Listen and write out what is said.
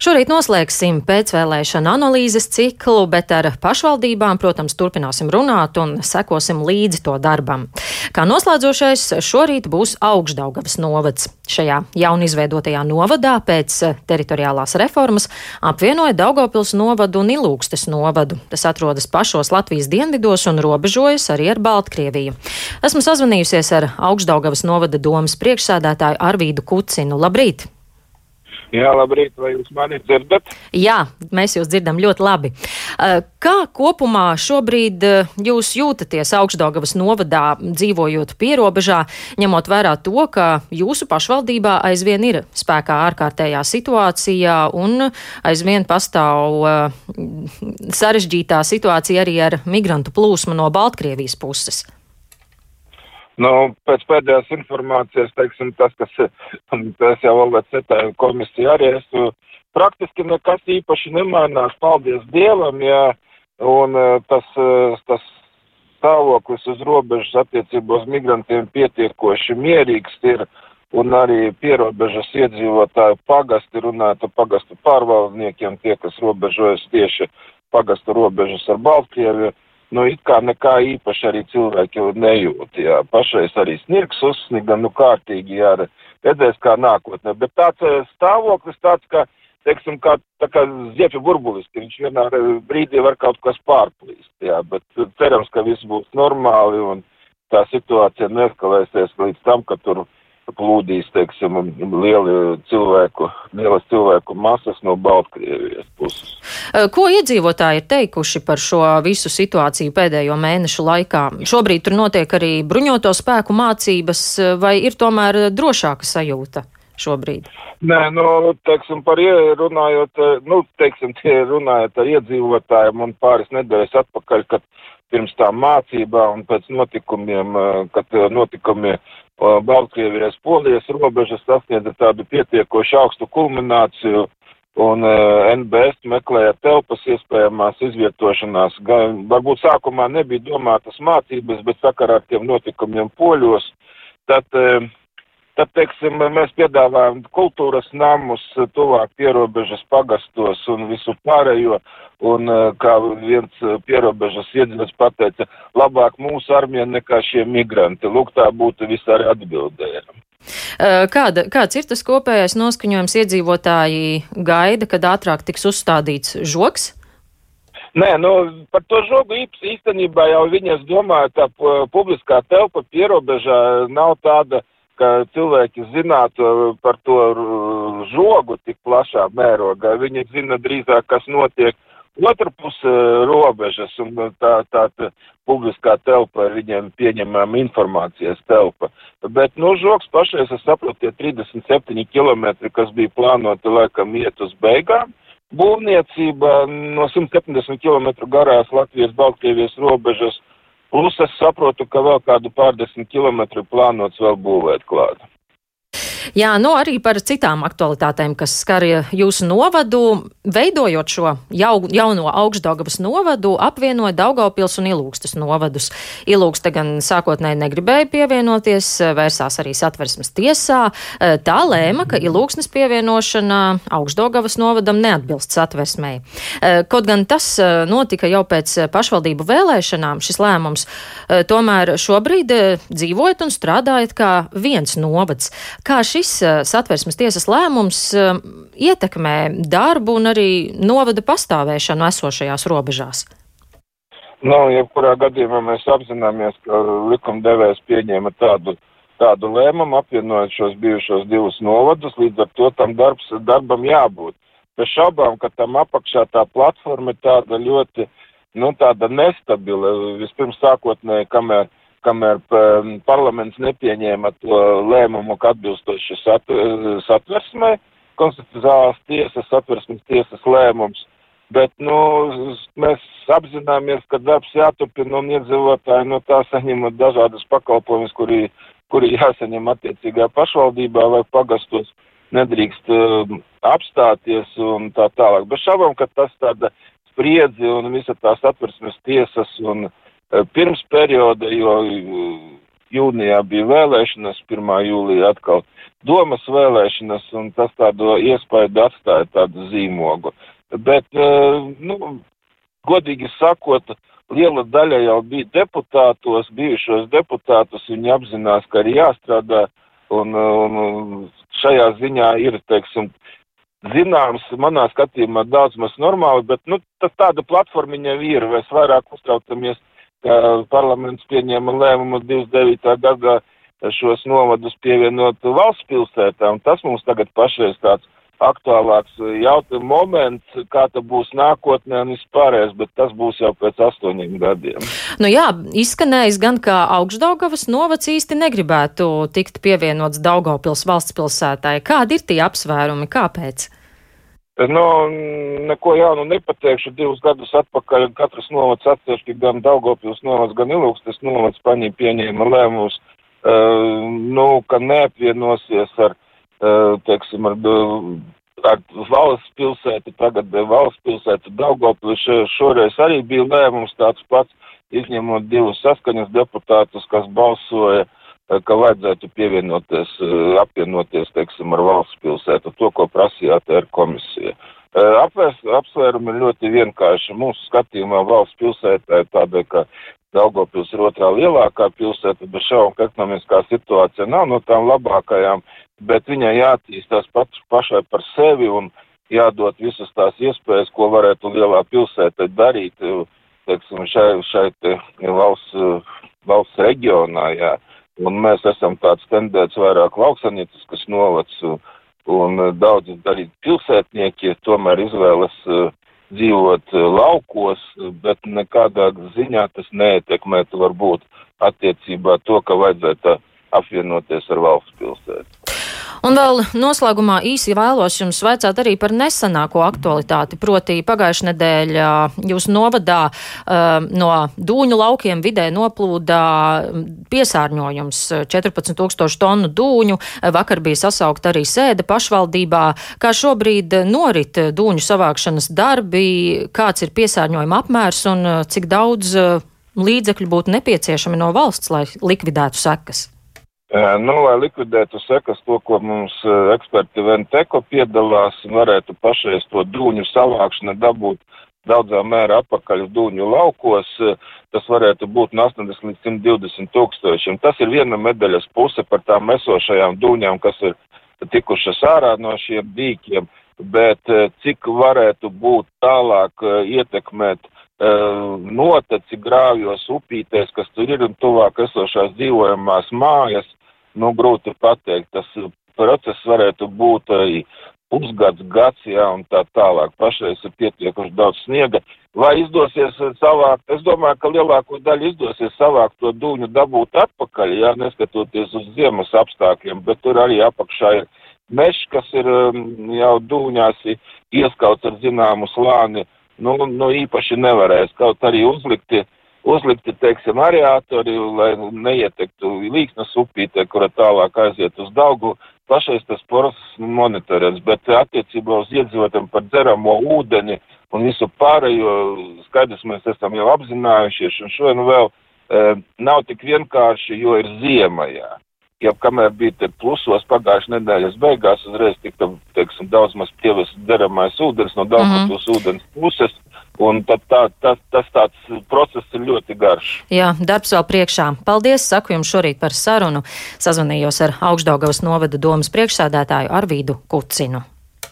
Šorīt noslēgsim pēcvēlēšana analīzes ciklu, bet ar pašvaldībām, protams, turpināsim runāt un sekosim līdzi to darbam. Kā noslēdzošais šorīt būs Augstdaugavas novads. Šajā jaunizveidotajā novadā pēc teritoriālās reformas apvienoja Daugavpils novadu un Ilūgstes novadu. Tas atrodas pašos Latvijas dienvidos un robežojas arī ar Baltkrieviju. Esmu sazvanījusies ar Augstdaugavas novada domas priekšsēdētāju Arvīdu Kucinu. Labrīt! Jā, labrīt, vai jūs mani dzirdat? Jā, mēs jūs dzirdam ļoti labi. Kā kopumā šobrīd jūs jūtaties augstdaugavas novadā, dzīvojot pierobežā, ņemot vērā to, ka jūsu pašvaldībā aizvien ir spēkā ārkārtējā situācijā un aizvien pastāv sarežģītā situācija arī ar migrantu plūsmu no Baltkrievijas puses? Nu, pēc pēdējās informācijas, teiksim, tas, kas, es jau vēl citēju komisiju arī, es praktiski nekas īpaši nemainās, paldies Dievam, jā, un e, tas, e, tas stāvoklis uz robežas attiecībā uz migrantiem pietiekoši mierīgs ir, un arī pierobežas iedzīvotāju pagasti runātu pagastu pārvaldniekiem, tie, kas robežojas tieši pagastu robežas ar Baltkrieviju nu, it kā nekā īpaši arī cilvēki nejūt, jā. Pašreiz arī sniegs uzsniga, nu, kārtīgi, jā, redzēs kā nākotnē. Bet tāds eh, stāvoklis tāds, ka, teiksim, kā, tā kā ziepju burbulis, ka viņš vienā brīdī var kaut kas pārplīst, jā, bet cerams, ka viss būs normāli un tā situācija neeskalēsies līdz tam, ka tur plūdīs, teiksim, lieli cilvēku, lielas cilvēku masas no Baltkrievijas puses. Ko iedzīvotāji ir teikuši par šo visu situāciju pēdējo mēnešu laikā? Šobrīd tur notiek arī bruņoto spēku mācības, vai ir tomēr drošāka sajūta? Šobrīd. Nē, nu, teiksim, par runājot, nu, teiksim, tie runājot ar iedzīvotājiem un pāris nedēļas atpakaļ, kad pirms tām mācībām un pēc notikumiem, kad notikumi Baltkrievijas polijas robežas sasniedza tādu pietiekoši augstu kulmināciju un NBS meklēja telpas iespējamās izvietošanās. Gan, varbūt sākumā nebija domātas mācības, bet sakarā ar tiem notikumiem poļos, tad Tad, teiksim, mēs piedāvājam kultūras namus tuvāk pierobežas pagastos un visu pārējo. Un kā viens pierobežas iedzīvotājs pateica, labāk mūsu armija nekā šie migranti. Lūk, tā būtu visā arī atbildējama. Kāda, kāds ir tas kopējais noskaņojums iedzīvotāji gaida, kad ātrāk tiks uzstādīts žoks? Nē, nu, par to žogu īstenībā jau viņas domāja, tā publiskā telpa pierobežā nav tāda ka cilvēki zinātu par to žogu tik plašā mērogā. Viņi zina drīzāk, kas notiek otru pusi robežas, un tā, tā, tā publiskā telpa ir viņiem pieņemama informācijas telpa. Bet, nu, žoks pašreiz, es saprotu, tie 37 km, kas bija plānoti, laikam, iet uz beigām. Būvniecība no 170 km garās Latvijas-Baltkrievijas robežas Plus es saprotu, ka vēl kādu pārdesmit kilometru plānots vēl būvēt klāt. Jā, nu arī par citām aktualitātēm, kas skar jūsu novadu. Veidojot šo jau, jauno augstdaugavas novadu, apvienoja Daugavpils un Ilūgstas novadus. Ilūgsta gan sākotnēji negribēja pievienoties, vērsās arī satversmes tiesā. Tā lēma, ka Ilūgsnes pievienošana augstdaugavas novadam neatbilst satversmei. Kaut gan tas notika jau pēc pašvaldību vēlēšanām, šis lēmums, tomēr šobrīd dzīvojat un strādājat kā viens novads. Kā šis eh, satversmes tiesas lēmums eh, ietekmē darbu un arī novada pastāvēšanu esošajās robežās? Nu, jebkurā gadījumā mēs apzināmies, ka likumdevējs pieņēma tādu, tādu lēmumu, apvienojot šos bijušos divus novadus, līdz ar to tam darbs, darbam jābūt. Bez šaubām, ka tam apakšā tā platforma ir tāda ļoti, nu, tāda nestabila. Vispirms sākotnēji, kamēr kamēr parlaments nepieņēma to lēmumu, ka atbilstoši satversmē, konstitucionālās tiesas, satversmes tiesas lēmums. Bet, nu, mēs apzināmies, ka darbs jāturpina un iedzīvotāji no tā saņemot dažādas pakalpojumus, kuri, kuri jāsaņem attiecīgā pašvaldībā vai pagastos, nedrīkst uh, apstāties un tā tālāk. Bez šaubām, ka tas tāda spriedzi un visa tās atversmes tiesas un uh, pirms perioda, jo jūnijā bija vēlēšanas, 1. jūlijā atkal domas vēlēšanas, un tas tādu iespēju atstāja tādu zīmogu. Bet, nu, godīgi sakot, liela daļa jau bija deputātos, bijušos deputātus, viņi apzinās, ka ir jāstrādā, un, un šajā ziņā ir, teiksim, zināms, manā skatījumā daudz maz normāli, bet, nu, tas tāda platformiņa ir, mēs vairāk uztraucamies, ka parlaments pieņēma lēmumu 29. gadā šos novadus pievienot valsts pilsētām, tas mums tagad pašreiz tāds aktuālāks jautājums moments, kā tas būs nākotnē un vispārējais, bet tas būs jau pēc astoņiem gadiem. Nu jā, izskanējis gan, ka augšdaugavas novads īsti negribētu tikt pievienots Daugavpils valsts pilsētai. Kādi ir tie apsvērumi, kāpēc? Nu, neko jaunu nepateikšu. Divus gadus atpakaļ katrs novads atsevišķi, gan Daugavpils novads, gan Ilūkstes novads paņī pieņēma lēmumus, uh, nu, ka neapvienosies ar uh, teiksim, ar, ar valsts pilsētu, tagad valsts pilsētu Daugavpils. Šoreiz arī bija lēmums tāds pats, izņemot divus saskaņas deputātus, kas balsoja, ka vajadzētu pievienoties, apvienoties, teiksim, ar valsts pilsētu, to, ko prasīja ATR komisija. Apvērs, apsvērumi ir ļoti vienkārši. Mūsu skatījumā valsts pilsētā ir tāda, ka Daugavpils ir otrā lielākā pilsēta, bet šaubu, ka ekonomiskā situācija nav no tām labākajām, bet viņai jāattīstās pats pašai par sevi un jādod visas tās iespējas, ko varētu lielā pilsēta darīt, teiksim, šai, šai te valsts, valsts reģionā, jā. Un mēs esam tāds tendēts vairāk lauksanieciskas novads, un daudzi darīt pilsētnieki tomēr izvēlas uh, dzīvot laukos, bet nekādā ziņā tas neietekmētu varbūt attiecībā to, ka vajadzētu apvienoties ar valsts pilsētu. Un vēl noslēgumā īsi vēlos jums vaicāt arī par nesenāko aktualitāti. Proti pagājušajā nedēļā jūs novadā no dūņu laukiem vidē noplūda piesārņojums 14 tūkstošu tonu dūņu. Vakar bija sasaukt arī sēde pašvaldībā. Kā šobrīd norit dūņu savākšanas darbi, kāds ir piesārņojuma apmērs un cik daudz līdzekļu būtu nepieciešami no valsts, lai likvidētu sekas? Nu, lai likvidētu sekas to, ko mums eksperti Venteko piedalās, varētu pašreiz to dūņu savākšanu dabūt daudzā mērā atpakaļ dūņu laukos, tas varētu būt no 80 līdz 120 tūkstošiem. Tas ir viena medaļas puse par tām esošajām dūņām, kas ir tikušas ārā no šiem dīkiem, bet cik varētu būt tālāk ietekmēt noteci grāvjos upītēs, kas tur ir un tuvāk esošās dzīvojamās mājas, nu, grūti pateikt. Tas process varētu būt arī pusgads, gads, jā, un tā tālāk. Pašreiz ir pietiekuši daudz sniega. Vai izdosies savākt, es domāju, ka lielāko daļu izdosies savākt to dūņu dabūt atpakaļ, jā, neskatoties uz ziemas apstākļiem, bet tur arī apakšā ir mežs, kas ir um, jau dūņās ieskauts ar zināmu slāni, nu, nu īpaši nevarēs kaut arī uzlikti uzlikti, teiksim, ariātori, lai neietektu līksnas upītē, kura tālāk aiziet uz Daugu. Pašais tas process monitorēts, bet attiecībā uz iedzīvotiem par dzeramo ūdeni un visu pārējo skaidrs mēs esam jau apzinājušies, un šodien vēl e, nav tik vienkārši, jo ir ziemajā. Ja kamēr bija te plusos pagājušajā nedēļas beigās, uzreiz tika, teiksim, daudz maz pievest deramais ūdens no Daugavpils mm -hmm. ūdens puses, Un tad tā, tas, tas tāds process ir ļoti garš. Jā, darbs vēl priekšā. Paldies, saku jums šorīt par sarunu. Sazvanījos ar Augstdaugavas novada domas priekšsādātāju Arvīdu Kucinu.